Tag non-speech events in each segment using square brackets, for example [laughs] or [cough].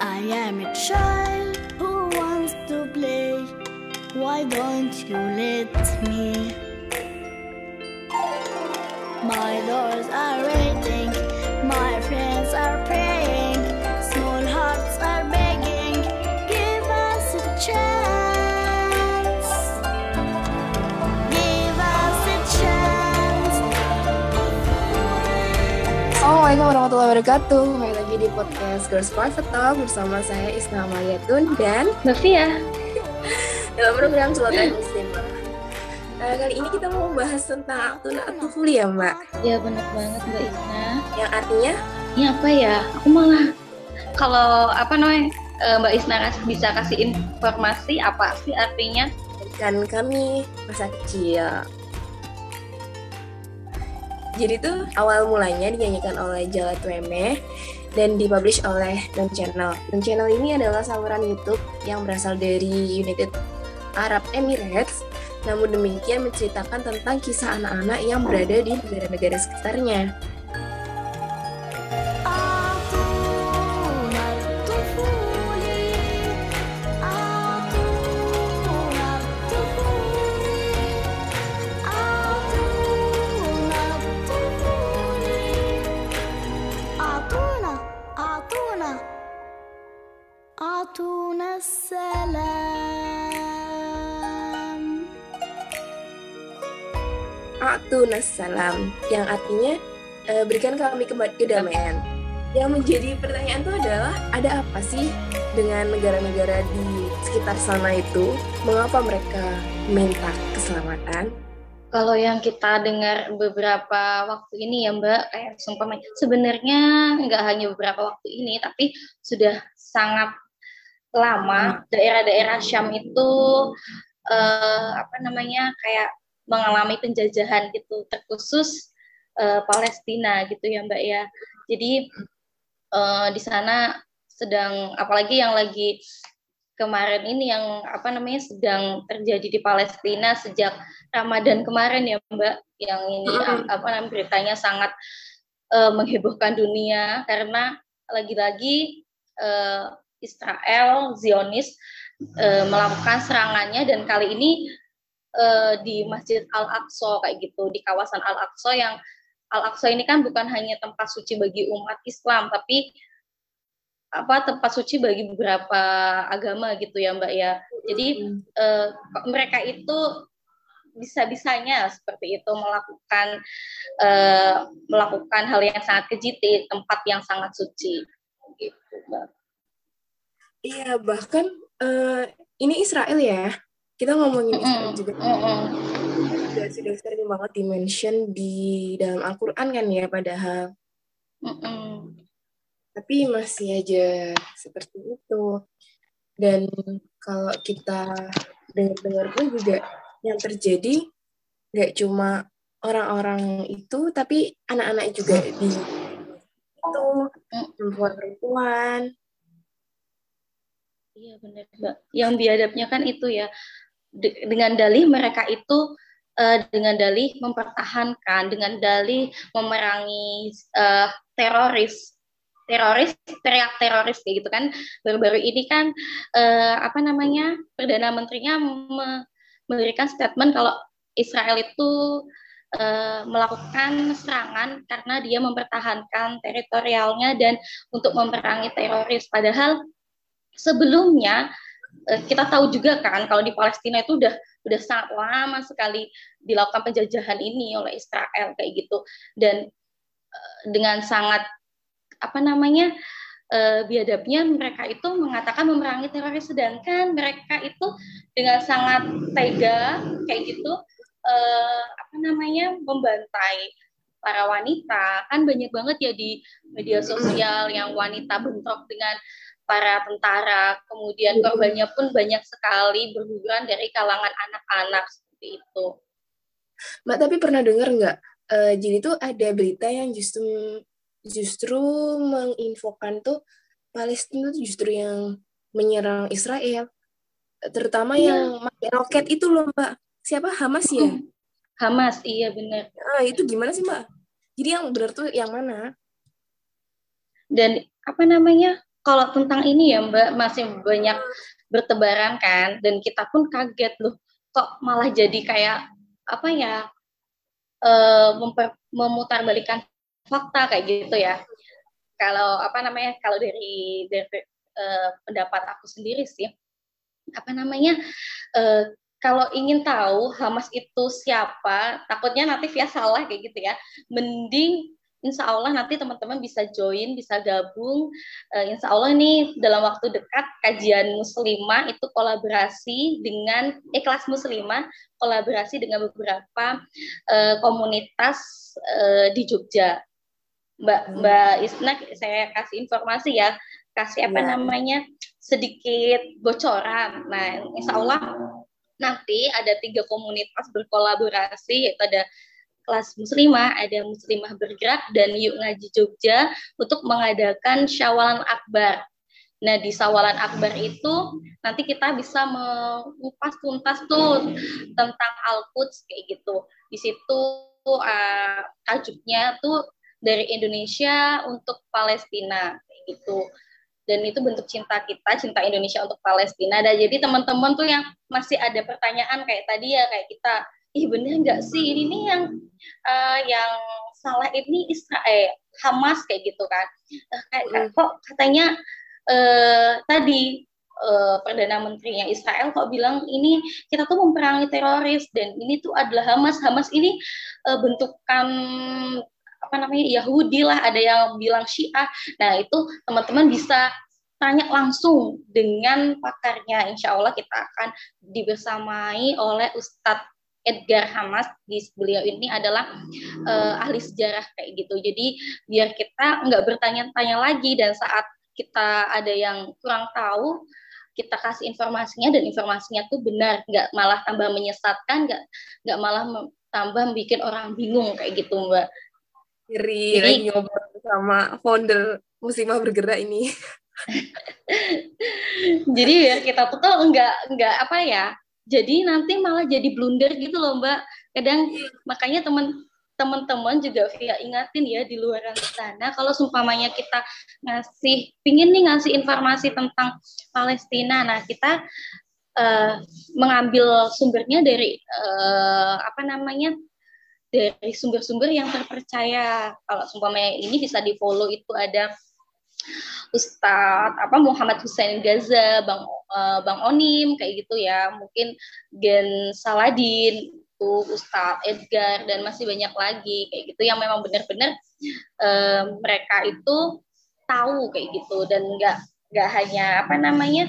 I am a child who wants to play Why don't you let me? My doors are waiting, my friends are praying, small hearts are begging, give us a chance. Give us a chance. Assalamualaikum warahmatullahi wabarakatuh. Podcast Girls Private Talk bersama saya Isna Mariatun dan Fia. dalam program Celoteh Muslimah. Nah, kali ini kita mau membahas tentang Aktuna Atufuli ya, Mbak. Ya benar banget Mbak Isna. Yang artinya Ini apa ya? Aku malah kalau apa namanya eh, Mbak Isna bisa kasih informasi apa sih artinya? kan kami masa kecil. Jadi tuh awal mulanya dinyanyikan oleh Jalat Wemeh dan dipublish oleh Non Channel. Non Channel ini adalah saluran YouTube yang berasal dari United Arab Emirates. Namun demikian menceritakan tentang kisah anak-anak yang berada di negara-negara sekitarnya. Atunas salam yang artinya eh, berikan kami kedamaian. Yang menjadi pertanyaan itu adalah ada apa sih dengan negara-negara di sekitar sana itu? Mengapa mereka minta keselamatan? Kalau yang kita dengar beberapa waktu ini ya Mbak, kayak seumpama sebenarnya nggak hanya beberapa waktu ini, tapi sudah sangat lama daerah-daerah Syam itu eh, apa namanya kayak mengalami penjajahan gitu, terkhusus eh, Palestina gitu ya Mbak ya. Jadi eh, di sana sedang apalagi yang lagi kemarin ini yang apa namanya sedang terjadi di Palestina sejak Ramadan kemarin ya Mbak yang ini apa namanya beritanya sangat eh, menghebohkan dunia karena lagi-lagi eh, Israel Zionis eh, melakukan serangannya dan kali ini eh, di Masjid Al Aqsa kayak gitu di kawasan Al Aqsa yang Al Aqsa ini kan bukan hanya tempat suci bagi umat Islam tapi apa tempat suci bagi beberapa agama gitu ya Mbak ya. Jadi eh, mereka itu bisa-bisanya seperti itu melakukan eh, melakukan hal yang sangat keji di tempat yang sangat suci gitu Mbak. Iya, bahkan eh, ini Israel ya. Kita ngomongin Israel Mm-mm, juga. Sudah, sudah sering banget di-mention di dalam Al-Quran kan ya padahal. Tapi masih aja seperti itu. Dan kalau kita dengar-dengar pun juga yang terjadi nggak cuma orang-orang itu tapi anak-anak juga di itu perempuan-perempuan. Iya benar Mbak. Yang biadabnya kan itu ya de- dengan dalih mereka itu eh, dengan dalih mempertahankan, dengan dalih memerangi eh, teroris. Teroris teriak teroris kayak gitu kan. Baru-baru ini kan uh, apa namanya perdana menterinya me memberikan statement kalau Israel itu uh, melakukan serangan karena dia mempertahankan teritorialnya dan untuk memerangi teroris. Padahal sebelumnya uh, kita tahu juga kan kalau di Palestina itu udah udah sangat lama sekali dilakukan penjajahan ini oleh Israel kayak gitu. Dan dengan sangat apa namanya uh, biadabnya mereka itu mengatakan memerangi teroris sedangkan mereka itu dengan sangat tega kayak gitu uh, apa namanya membantai para wanita. Kan banyak banget ya di media sosial yang wanita bentrok dengan para tentara. Kemudian korbannya pun banyak sekali berguguran dari kalangan anak-anak seperti itu. Mbak tapi pernah dengar nggak? Uh, jadi tuh ada berita yang justru justru menginfokan tuh Palestina tuh justru yang menyerang Israel. Terutama ya. yang pakai roket itu loh mbak. Siapa? Hamas ya? [clears throat] Hamas iya benar. Ah itu gimana sih mbak? Jadi yang benar tuh yang mana? Dan apa namanya kalau tentang ini ya mbak masih banyak bertebaran kan dan kita pun kaget loh kok malah jadi kayak apa ya uh, memutarbalikan fakta kayak gitu ya. Kalau apa namanya? Kalau dari dari uh, pendapat aku sendiri sih, apa namanya? Uh, kalau ingin tahu Hamas itu siapa, takutnya nanti via salah kayak gitu ya. Mending Insya Allah nanti teman-teman bisa join, bisa gabung. Uh, insya Allah ini dalam waktu dekat kajian muslimah itu kolaborasi dengan eh, kelas muslimah kolaborasi dengan beberapa uh, komunitas uh, di Jogja. Mbak hmm. Mbak Isna saya kasih informasi ya, kasih apa ya. namanya sedikit bocoran. Nah, Insya Allah nanti ada tiga komunitas berkolaborasi yaitu ada kelas muslimah, ada muslimah bergerak dan yuk ngaji Jogja untuk mengadakan syawalan akbar. Nah di syawalan akbar itu nanti kita bisa mengupas tuntas tuh tentang Al-Quds kayak gitu. Di situ uh, tajuknya tuh dari Indonesia untuk Palestina kayak gitu dan itu bentuk cinta kita cinta Indonesia untuk Palestina dan jadi teman-teman tuh yang masih ada pertanyaan kayak tadi ya kayak kita ih bener nggak sih ini nih yang uh, yang salah ini Israel eh, Hamas kayak gitu kan uh, kayak mm. kok katanya uh, tadi uh, perdana menterinya Israel kok bilang ini kita tuh memperangi teroris dan ini tuh adalah Hamas Hamas ini uh, bentukan apa namanya Yahudi lah, ada yang bilang Syiah. Nah itu teman-teman bisa tanya langsung dengan pakarnya. Insya Allah kita akan dibersamai oleh Ustadz Edgar Hamas di beliau ini adalah uh, ahli sejarah kayak gitu. Jadi biar kita nggak bertanya-tanya lagi dan saat kita ada yang kurang tahu kita kasih informasinya dan informasinya tuh benar nggak malah tambah menyesatkan nggak nggak malah tambah bikin orang bingung kayak gitu mbak Iri lagi ngobrol sama founder Muslimah Bergerak ini. [laughs] jadi ya kita tuh tuh enggak enggak apa ya. Jadi nanti malah jadi blunder gitu loh Mbak. Kadang makanya teman teman-teman juga via ingatin ya di luar sana kalau sumpamanya kita ngasih pingin nih ngasih informasi tentang Palestina nah kita uh, mengambil sumbernya dari uh, apa namanya dari sumber-sumber yang terpercaya. Kalau sumpamanya ini bisa di follow itu ada Ustadz apa Muhammad Hussein Gaza, Bang uh, Bang Onim kayak gitu ya. Mungkin Gen Saladin itu Ustadz Edgar dan masih banyak lagi kayak gitu yang memang benar-benar uh, mereka itu tahu kayak gitu dan nggak nggak hanya apa namanya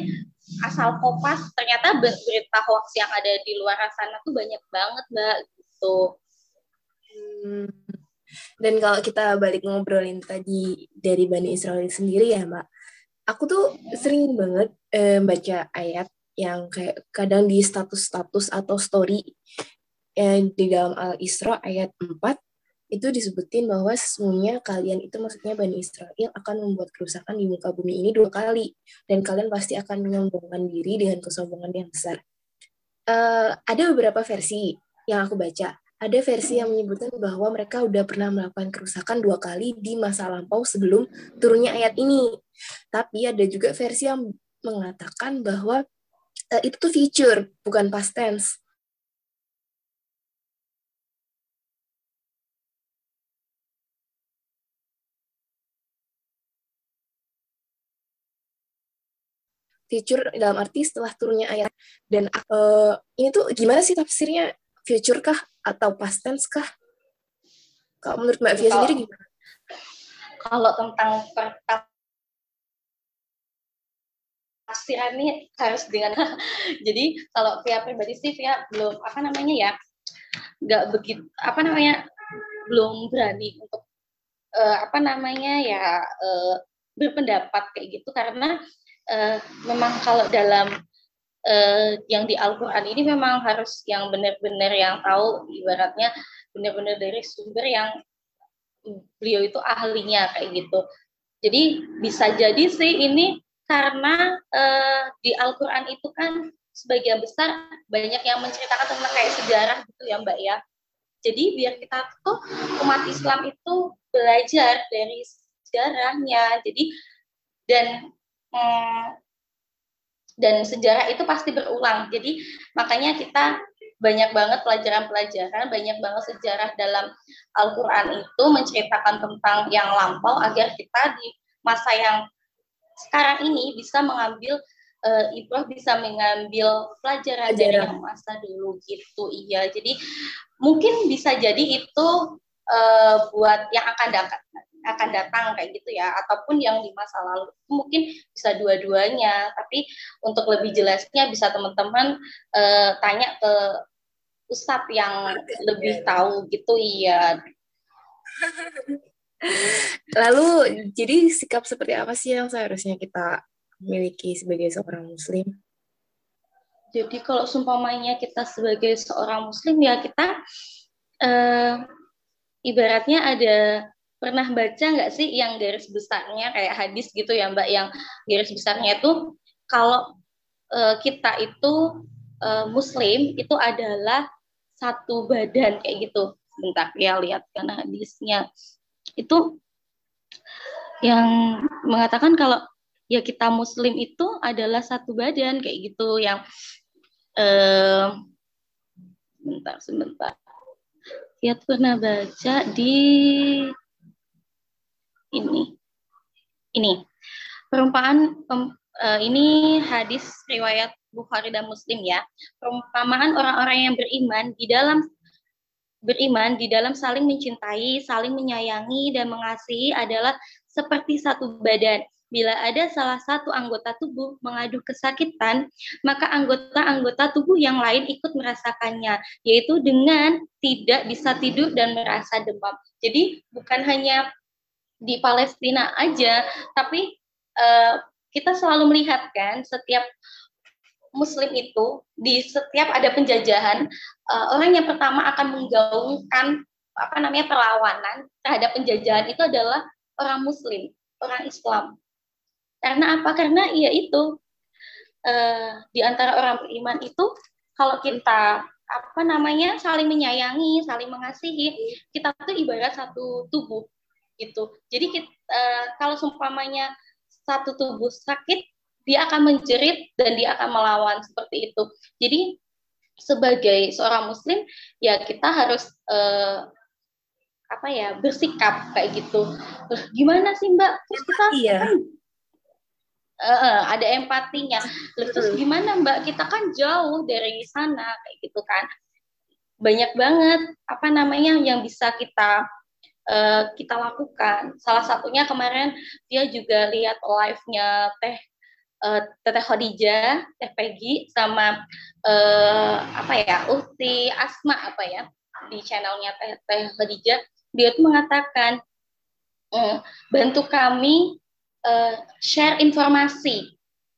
asal kopas ternyata berita hoax yang ada di luar sana tuh banyak banget mbak gitu Hmm. Dan kalau kita balik ngobrolin tadi dari Bani Israel sendiri ya, Mbak. Aku tuh sering banget eh, baca ayat yang kayak kadang di status-status atau story yang di dalam Al-Isra ayat 4 itu disebutin bahwa sesungguhnya kalian itu maksudnya Bani Israel akan membuat kerusakan di muka bumi ini dua kali dan kalian pasti akan menyombongkan diri dengan kesombongan yang besar. Uh, ada beberapa versi yang aku baca ada versi yang menyebutkan bahwa mereka udah pernah melakukan kerusakan dua kali di masa lampau sebelum turunnya ayat ini. Tapi ada juga versi yang mengatakan bahwa uh, itu tuh future, bukan past tense. future dalam arti setelah turunnya ayat dan uh, ini tuh gimana sih tafsirnya future kah? Atau past tense kah? Kalau menurut Mbak Fia sendiri gimana? Kalau tentang tafsiran ini harus dengan [laughs] jadi kalau Via pribadi sih Via belum apa namanya ya nggak begitu apa namanya belum berani untuk uh, apa namanya ya uh, berpendapat kayak gitu. Karena uh, memang kalau dalam uh, yang di Al-Quran ini memang harus yang benar-benar yang tahu ibaratnya benar-benar dari sumber yang beliau itu ahlinya kayak gitu. Jadi bisa jadi sih ini karena uh, di Al-Quran itu kan sebagian besar banyak yang menceritakan tentang kayak sejarah gitu ya Mbak ya. Jadi biar kita tuh umat Islam itu belajar dari sejarahnya. Jadi dan hmm, dan sejarah itu pasti berulang. Jadi makanya kita banyak banget pelajaran-pelajaran, banyak banget sejarah dalam Al-Quran itu menceritakan tentang yang lampau agar kita di masa yang sekarang ini bisa mengambil uh, ibrah bisa mengambil pelajaran dari yang masa dulu gitu. Iya jadi mungkin bisa jadi itu uh, buat yang akan datang akan datang kayak gitu ya. Ataupun yang di masa lalu mungkin bisa dua-duanya. Tapi untuk lebih jelasnya bisa teman-teman uh, tanya ke ustadz yang lebih tahu gitu iya. Lalu jadi sikap seperti apa sih yang seharusnya kita miliki sebagai seorang muslim? Jadi kalau sumpamanya kita sebagai seorang muslim ya kita uh, ibaratnya ada pernah baca nggak sih yang garis besarnya kayak hadis gitu ya Mbak yang garis besarnya itu kalau uh, kita itu uh, muslim itu adalah satu badan kayak gitu. Bentar ya lihat kan hadisnya. Itu yang mengatakan kalau ya kita muslim itu adalah satu badan kayak gitu yang uh, bentar sebentar. Ya pernah baca di ini. Ini. Perumpamaan pem, uh, ini hadis riwayat Bukhari dan Muslim ya. Perumpamaan orang-orang yang beriman di dalam beriman di dalam saling mencintai, saling menyayangi dan mengasihi adalah seperti satu badan. Bila ada salah satu anggota tubuh mengadu kesakitan, maka anggota-anggota tubuh yang lain ikut merasakannya, yaitu dengan tidak bisa tidur dan merasa demam. Jadi bukan hanya di Palestina aja, tapi uh, kita selalu melihat kan setiap Muslim itu di setiap ada penjajahan uh, orang yang pertama akan menggaungkan apa namanya perlawanan terhadap penjajahan itu adalah orang Muslim, orang Islam. Karena apa? Karena ia itu uh, di antara orang beriman itu kalau kita apa namanya saling menyayangi, saling mengasihi, kita tuh ibarat satu tubuh gitu. Jadi kita, uh, kalau seumpamanya satu tubuh sakit, dia akan menjerit dan dia akan melawan seperti itu. Jadi sebagai seorang muslim ya kita harus uh, apa ya bersikap kayak gitu. gimana sih Mbak? Terus kita iya. kan uh, ada empatinya. Terus gimana Mbak? Kita kan jauh dari sana kayak gitu kan. Banyak banget apa namanya yang bisa kita uh, kita lakukan. Salah satunya kemarin dia juga lihat live-nya Teh uh, Teteh Khadijah, Teh Peggy sama uh, apa ya, Uhti Asma apa ya di channelnya Teh, Teh Khadijah, dia tuh mengatakan uh, bantu kami uh, share informasi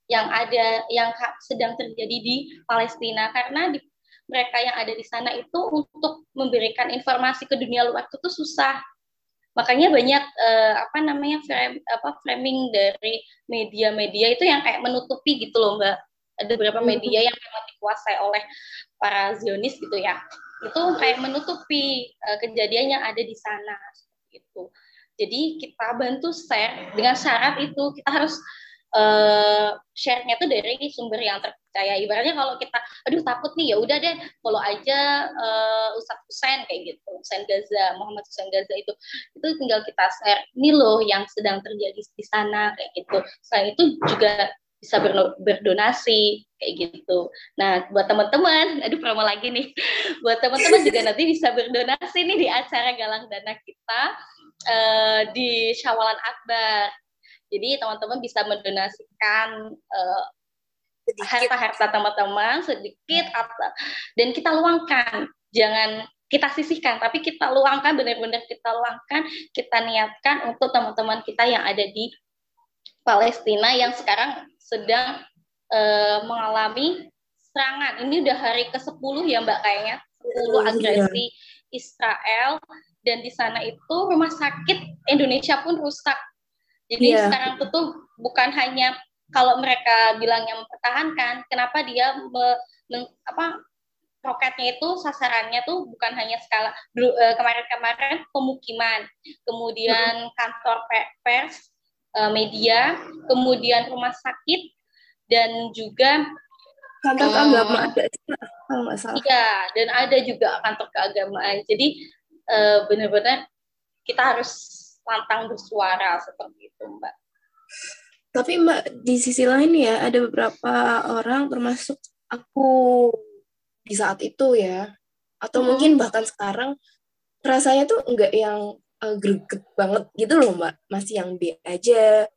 yang ada yang sedang terjadi di Palestina. Karena di mereka yang ada di sana itu untuk memberikan informasi ke dunia luar itu tuh susah makanya banyak uh, apa namanya frame, apa framing dari media-media itu yang kayak menutupi gitu loh mbak ada beberapa hmm. media yang memang dikuasai oleh para Zionis gitu ya itu kayak menutupi uh, kejadian yang ada di sana itu. Jadi kita bantu share dengan syarat itu kita harus uh, share-nya itu dari sumber yang terpercaya. Ibaratnya kalau kita, aduh takut nih ya udah deh follow aja uh, Ustadz Husain kayak gitu, Husain Gaza, Muhammad Husain Gaza itu, itu tinggal kita share. Ini loh yang sedang terjadi di sana kayak gitu. Selain itu juga bisa berdonasi kayak gitu. Nah, buat teman-teman, aduh promo lagi nih. [laughs] Buat teman-teman juga nanti bisa berdonasi nih di acara galang dana kita uh, di Syawalan Akbar. Jadi teman-teman bisa mendonasikan uh, harta-harta teman-teman sedikit apa dan kita luangkan. Jangan kita sisihkan, tapi kita luangkan benar-benar kita luangkan, kita niatkan untuk teman-teman kita yang ada di Palestina yang sekarang sedang uh, mengalami serangan. Ini udah hari ke-10 ya Mbak kayaknya, 10 agresi Israel dan di sana itu rumah sakit Indonesia pun rusak. Jadi yeah. sekarang itu tuh bukan hanya kalau mereka bilang yang mempertahankan, kenapa dia me, me, apa roketnya itu sasarannya tuh bukan hanya skala eh, kemarin-kemarin pemukiman, kemudian kantor pers, eh, media, kemudian rumah sakit dan juga kantor um, keagamaan ada kalau nggak salah. Iya, dan ada juga kantor keagamaan. Jadi benar-benar kita harus lantang bersuara seperti itu, Mbak. Tapi Mbak di sisi lain ya ada beberapa orang termasuk aku di saat itu ya, atau hmm. mungkin bahkan sekarang rasanya tuh enggak yang uh, greget banget gitu loh Mbak, masih yang B aja.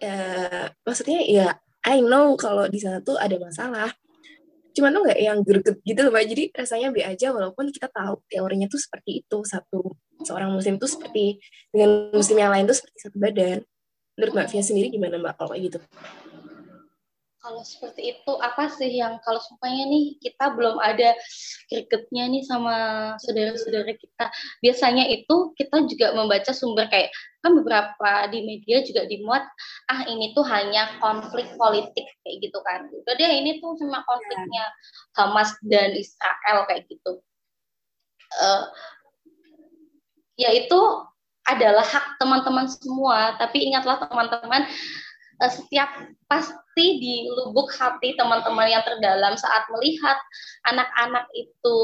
Uh, maksudnya ya I know kalau di sana tuh ada masalah, cuman tuh nggak yang greget gitu loh mbak. Jadi rasanya be aja walaupun kita tahu teorinya tuh seperti itu satu seorang muslim tuh seperti dengan muslim yang lain tuh seperti satu badan. Menurut mbak Fia sendiri gimana mbak kalau gitu kalau seperti itu apa sih yang kalau supaya nih kita belum ada gregetnya nih sama saudara-saudara kita. Biasanya itu kita juga membaca sumber kayak kan beberapa di media juga dimuat ah ini tuh hanya konflik politik kayak gitu kan. Udah deh ini tuh cuma konfliknya Hamas dan Israel kayak gitu. Uh, ya itu adalah hak teman-teman semua. Tapi ingatlah teman-teman uh, setiap pasti di lubuk hati teman-teman yang terdalam saat melihat anak-anak itu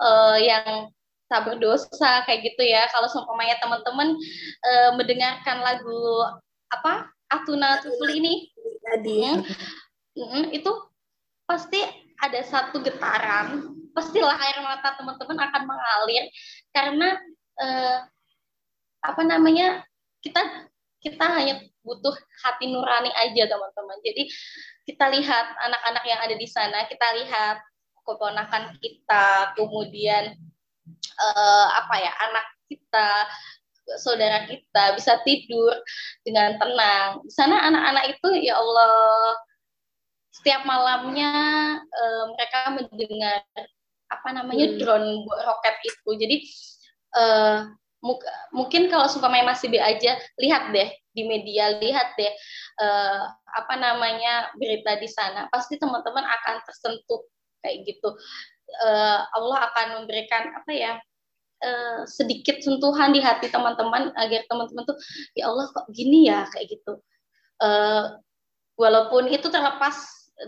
uh, yang tak berdosa kayak gitu ya. Kalau seumpamanya teman-teman uh, mendengarkan lagu apa Atuna Tuful ini tadi. hmm, hmm, itu pasti ada satu getaran. Pastilah air mata teman-teman akan mengalir karena uh, apa namanya kita kita hanya butuh hati nurani aja teman-teman. Jadi kita lihat anak-anak yang ada di sana, kita lihat keponakan kita, kemudian uh, apa ya anak kita, saudara kita bisa tidur dengan tenang. Di sana anak-anak itu ya Allah setiap malamnya uh, mereka mendengar apa namanya hmm. drone roket itu. Jadi uh, mungkin kalau supaya masih B aja lihat deh di media lihat deh uh, apa namanya berita di sana. Pasti teman-teman akan tersentuh kayak gitu. Uh, Allah akan memberikan apa ya uh, sedikit sentuhan di hati teman-teman agar teman-teman tuh ya Allah kok gini ya? kayak gitu. Uh, walaupun itu terlepas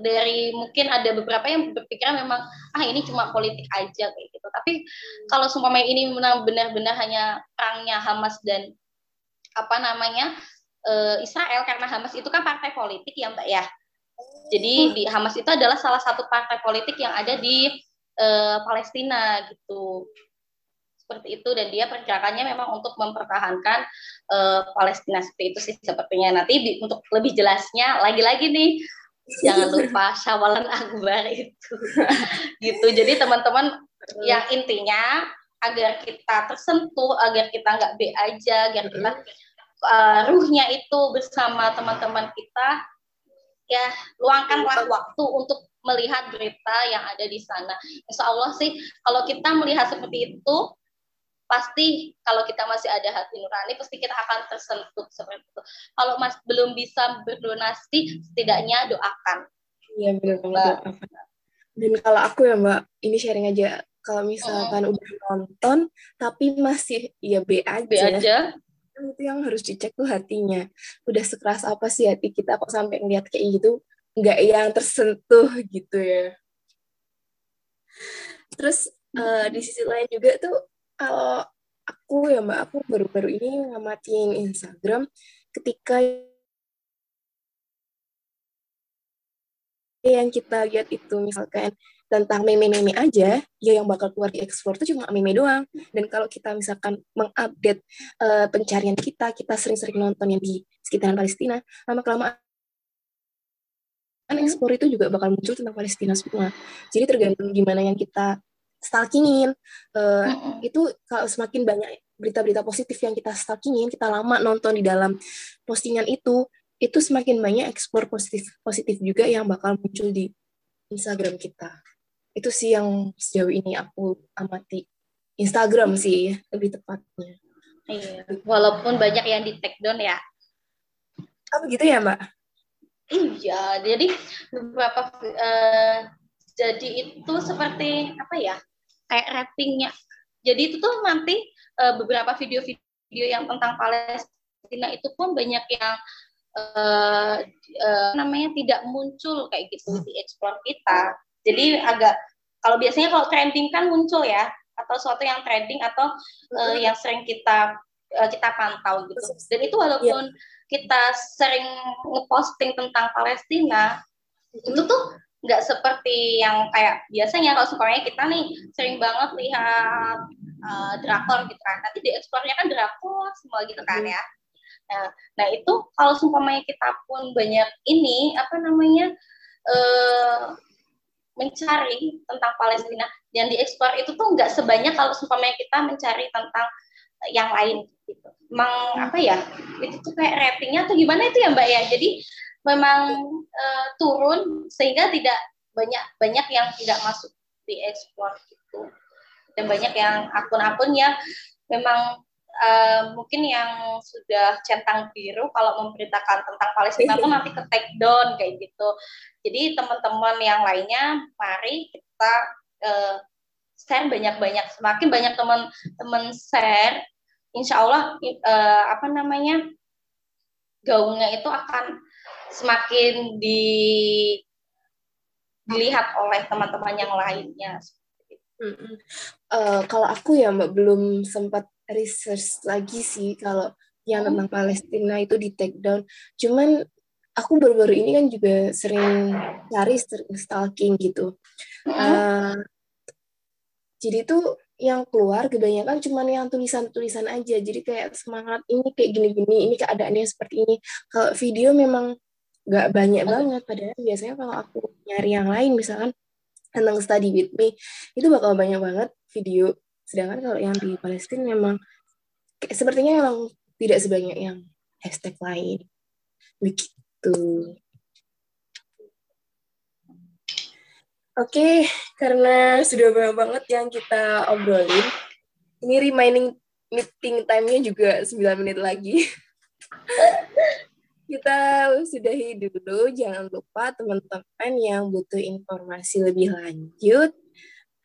dari mungkin ada beberapa yang berpikiran memang ah ini cuma politik aja kayak. Tapi kalau sumpah ini benar-benar hanya perangnya Hamas dan apa namanya uh, Israel karena Hamas itu kan partai politik ya Mbak ya. Jadi di Hamas itu adalah salah satu partai politik yang ada di uh, Palestina gitu. Seperti itu dan dia pergerakannya memang untuk mempertahankan uh, Palestina seperti itu sih sepertinya. Nanti untuk lebih jelasnya lagi-lagi nih jangan lupa [laughs] syawalan akbar itu gitu jadi teman-teman yang intinya agar kita tersentuh agar kita nggak be aja agar kita uh, ruhnya itu bersama teman-teman kita ya luangkanlah waktu untuk melihat berita yang ada di sana. Insya Allah sih kalau kita melihat seperti itu pasti kalau kita masih ada hati nurani pasti kita akan tersentuh seperti itu. Kalau mas belum bisa berdonasi, setidaknya doakan. Iya benar mbak. Dan kalau aku ya mbak, ini sharing aja. Kalau misalkan udah nonton tapi masih ya B aja. B aja. Itu yang harus dicek tuh hatinya. Udah sekeras apa sih hati kita kok sampai ngeliat kayak gitu nggak yang tersentuh gitu ya. Terus uh, di sisi lain juga tuh kalau aku ya mbak aku baru-baru ini ngamatin Instagram ketika yang kita lihat itu misalkan tentang meme-meme aja, ya yang bakal keluar di ekspor itu cuma meme doang. Dan kalau kita misalkan mengupdate uh, pencarian kita, kita sering-sering nonton yang di sekitaran Palestina, lama-kelamaan ekspor itu juga bakal muncul tentang Palestina semua. Jadi tergantung gimana yang kita stalkingin. Uh, Itu kalau semakin banyak berita-berita positif yang kita stalkingin, kita lama nonton di dalam postingan itu, itu semakin banyak ekspor positif positif juga yang bakal muncul di Instagram kita itu sih yang sejauh ini aku amati Instagram sih lebih tepatnya. Iya, walaupun banyak yang di take down ya. Oh begitu ya mbak? Iya, jadi beberapa uh, jadi itu seperti apa ya? Kayak ratingnya. Jadi itu tuh nanti uh, beberapa video-video yang tentang Palestina itu pun banyak yang uh, uh, namanya tidak muncul kayak gitu di explore kita jadi agak kalau biasanya kalau trending kan muncul ya atau suatu yang trending atau uh, yang sering kita uh, kita pantau gitu. Dan itu walaupun yeah. kita sering ngeposting tentang Palestina, mm-hmm. itu tuh nggak seperti yang kayak biasanya kalau supaya kita nih sering banget lihat uh, drakor gitu kan. Nanti di ekspornya kan drakor semua gitu kan ya. Nah, nah itu kalau sumpamanya kita pun banyak ini apa namanya uh, mencari tentang Palestina yang diekspor itu tuh nggak sebanyak kalau seumpamanya kita mencari tentang yang lain gitu. Memang apa ya? Itu tuh kayak ratingnya tuh gimana itu ya Mbak ya? Jadi memang uh, turun sehingga tidak banyak banyak yang tidak masuk diekspor gitu. Dan banyak yang akun-akun yang memang uh, mungkin yang sudah centang biru kalau memberitakan tentang Palestina pun nanti ke take down kayak gitu. Jadi teman-teman yang lainnya, mari kita uh, share banyak-banyak. Semakin banyak teman-teman share, insya Allah uh, apa namanya gaungnya itu akan semakin di dilihat oleh teman-teman yang lainnya. Mm -hmm. uh, kalau aku ya mbak belum sempat research lagi sih kalau yang hmm. tentang Palestina itu di take down. Cuman aku baru-baru ini kan juga sering cari stalking gitu. Uh, jadi tuh yang keluar kebanyakan cuman yang tulisan-tulisan aja. Jadi kayak semangat ini kayak gini-gini, ini keadaannya seperti ini. Kalau video memang nggak banyak banget. Padahal biasanya kalau aku nyari yang lain misalkan tentang study with me itu bakal banyak banget video Sedangkan kalau yang di Palestina memang sepertinya memang tidak sebanyak yang hashtag lain. Begitu. Oke, karena sudah banyak banget yang kita obrolin, ini remaining meeting time-nya juga 9 menit lagi. [laughs] kita sudahi dulu. Jangan lupa teman-teman yang butuh informasi lebih lanjut,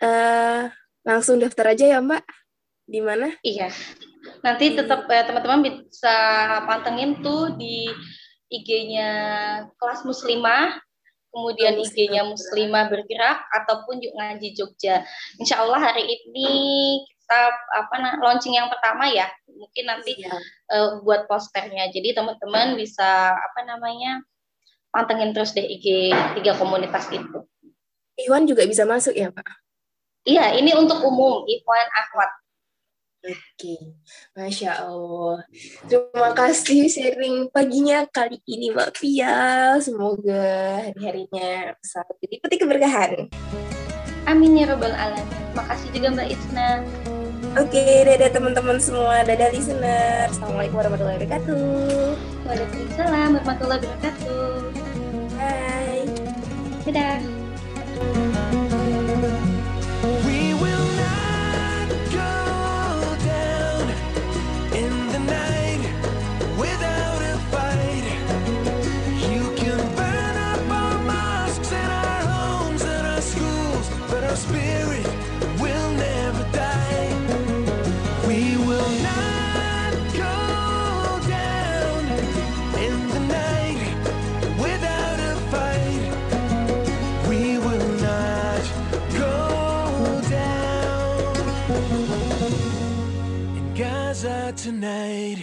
uh, Langsung daftar aja ya Mbak? Di mana? Iya. Nanti tetap ya, teman-teman bisa pantengin tuh di IG-nya kelas muslimah, kemudian IG-nya muslimah bergerak ataupun yuk ngaji Jogja. Insya Allah hari ini kita apa nah, launching yang pertama ya, mungkin nanti iya. uh, buat posternya. Jadi teman-teman bisa apa namanya pantengin terus deh IG tiga komunitas itu. Iwan juga bisa masuk ya Pak? Iya, ini untuk umum, Ikhwan Ahmad. Oke, Masya Allah. Terima kasih sharing paginya kali ini Mbak Pia. Semoga hari-harinya selalu petik keberkahan. Amin ya Robbal Alamin. Makasih juga Mbak Isna. Oke, dadah teman-teman semua. Dadah listener. Assalamualaikum warahmatullahi wabarakatuh. Waalaikumsalam warahmatullahi wabarakatuh. Bye. Dadah. Tonight.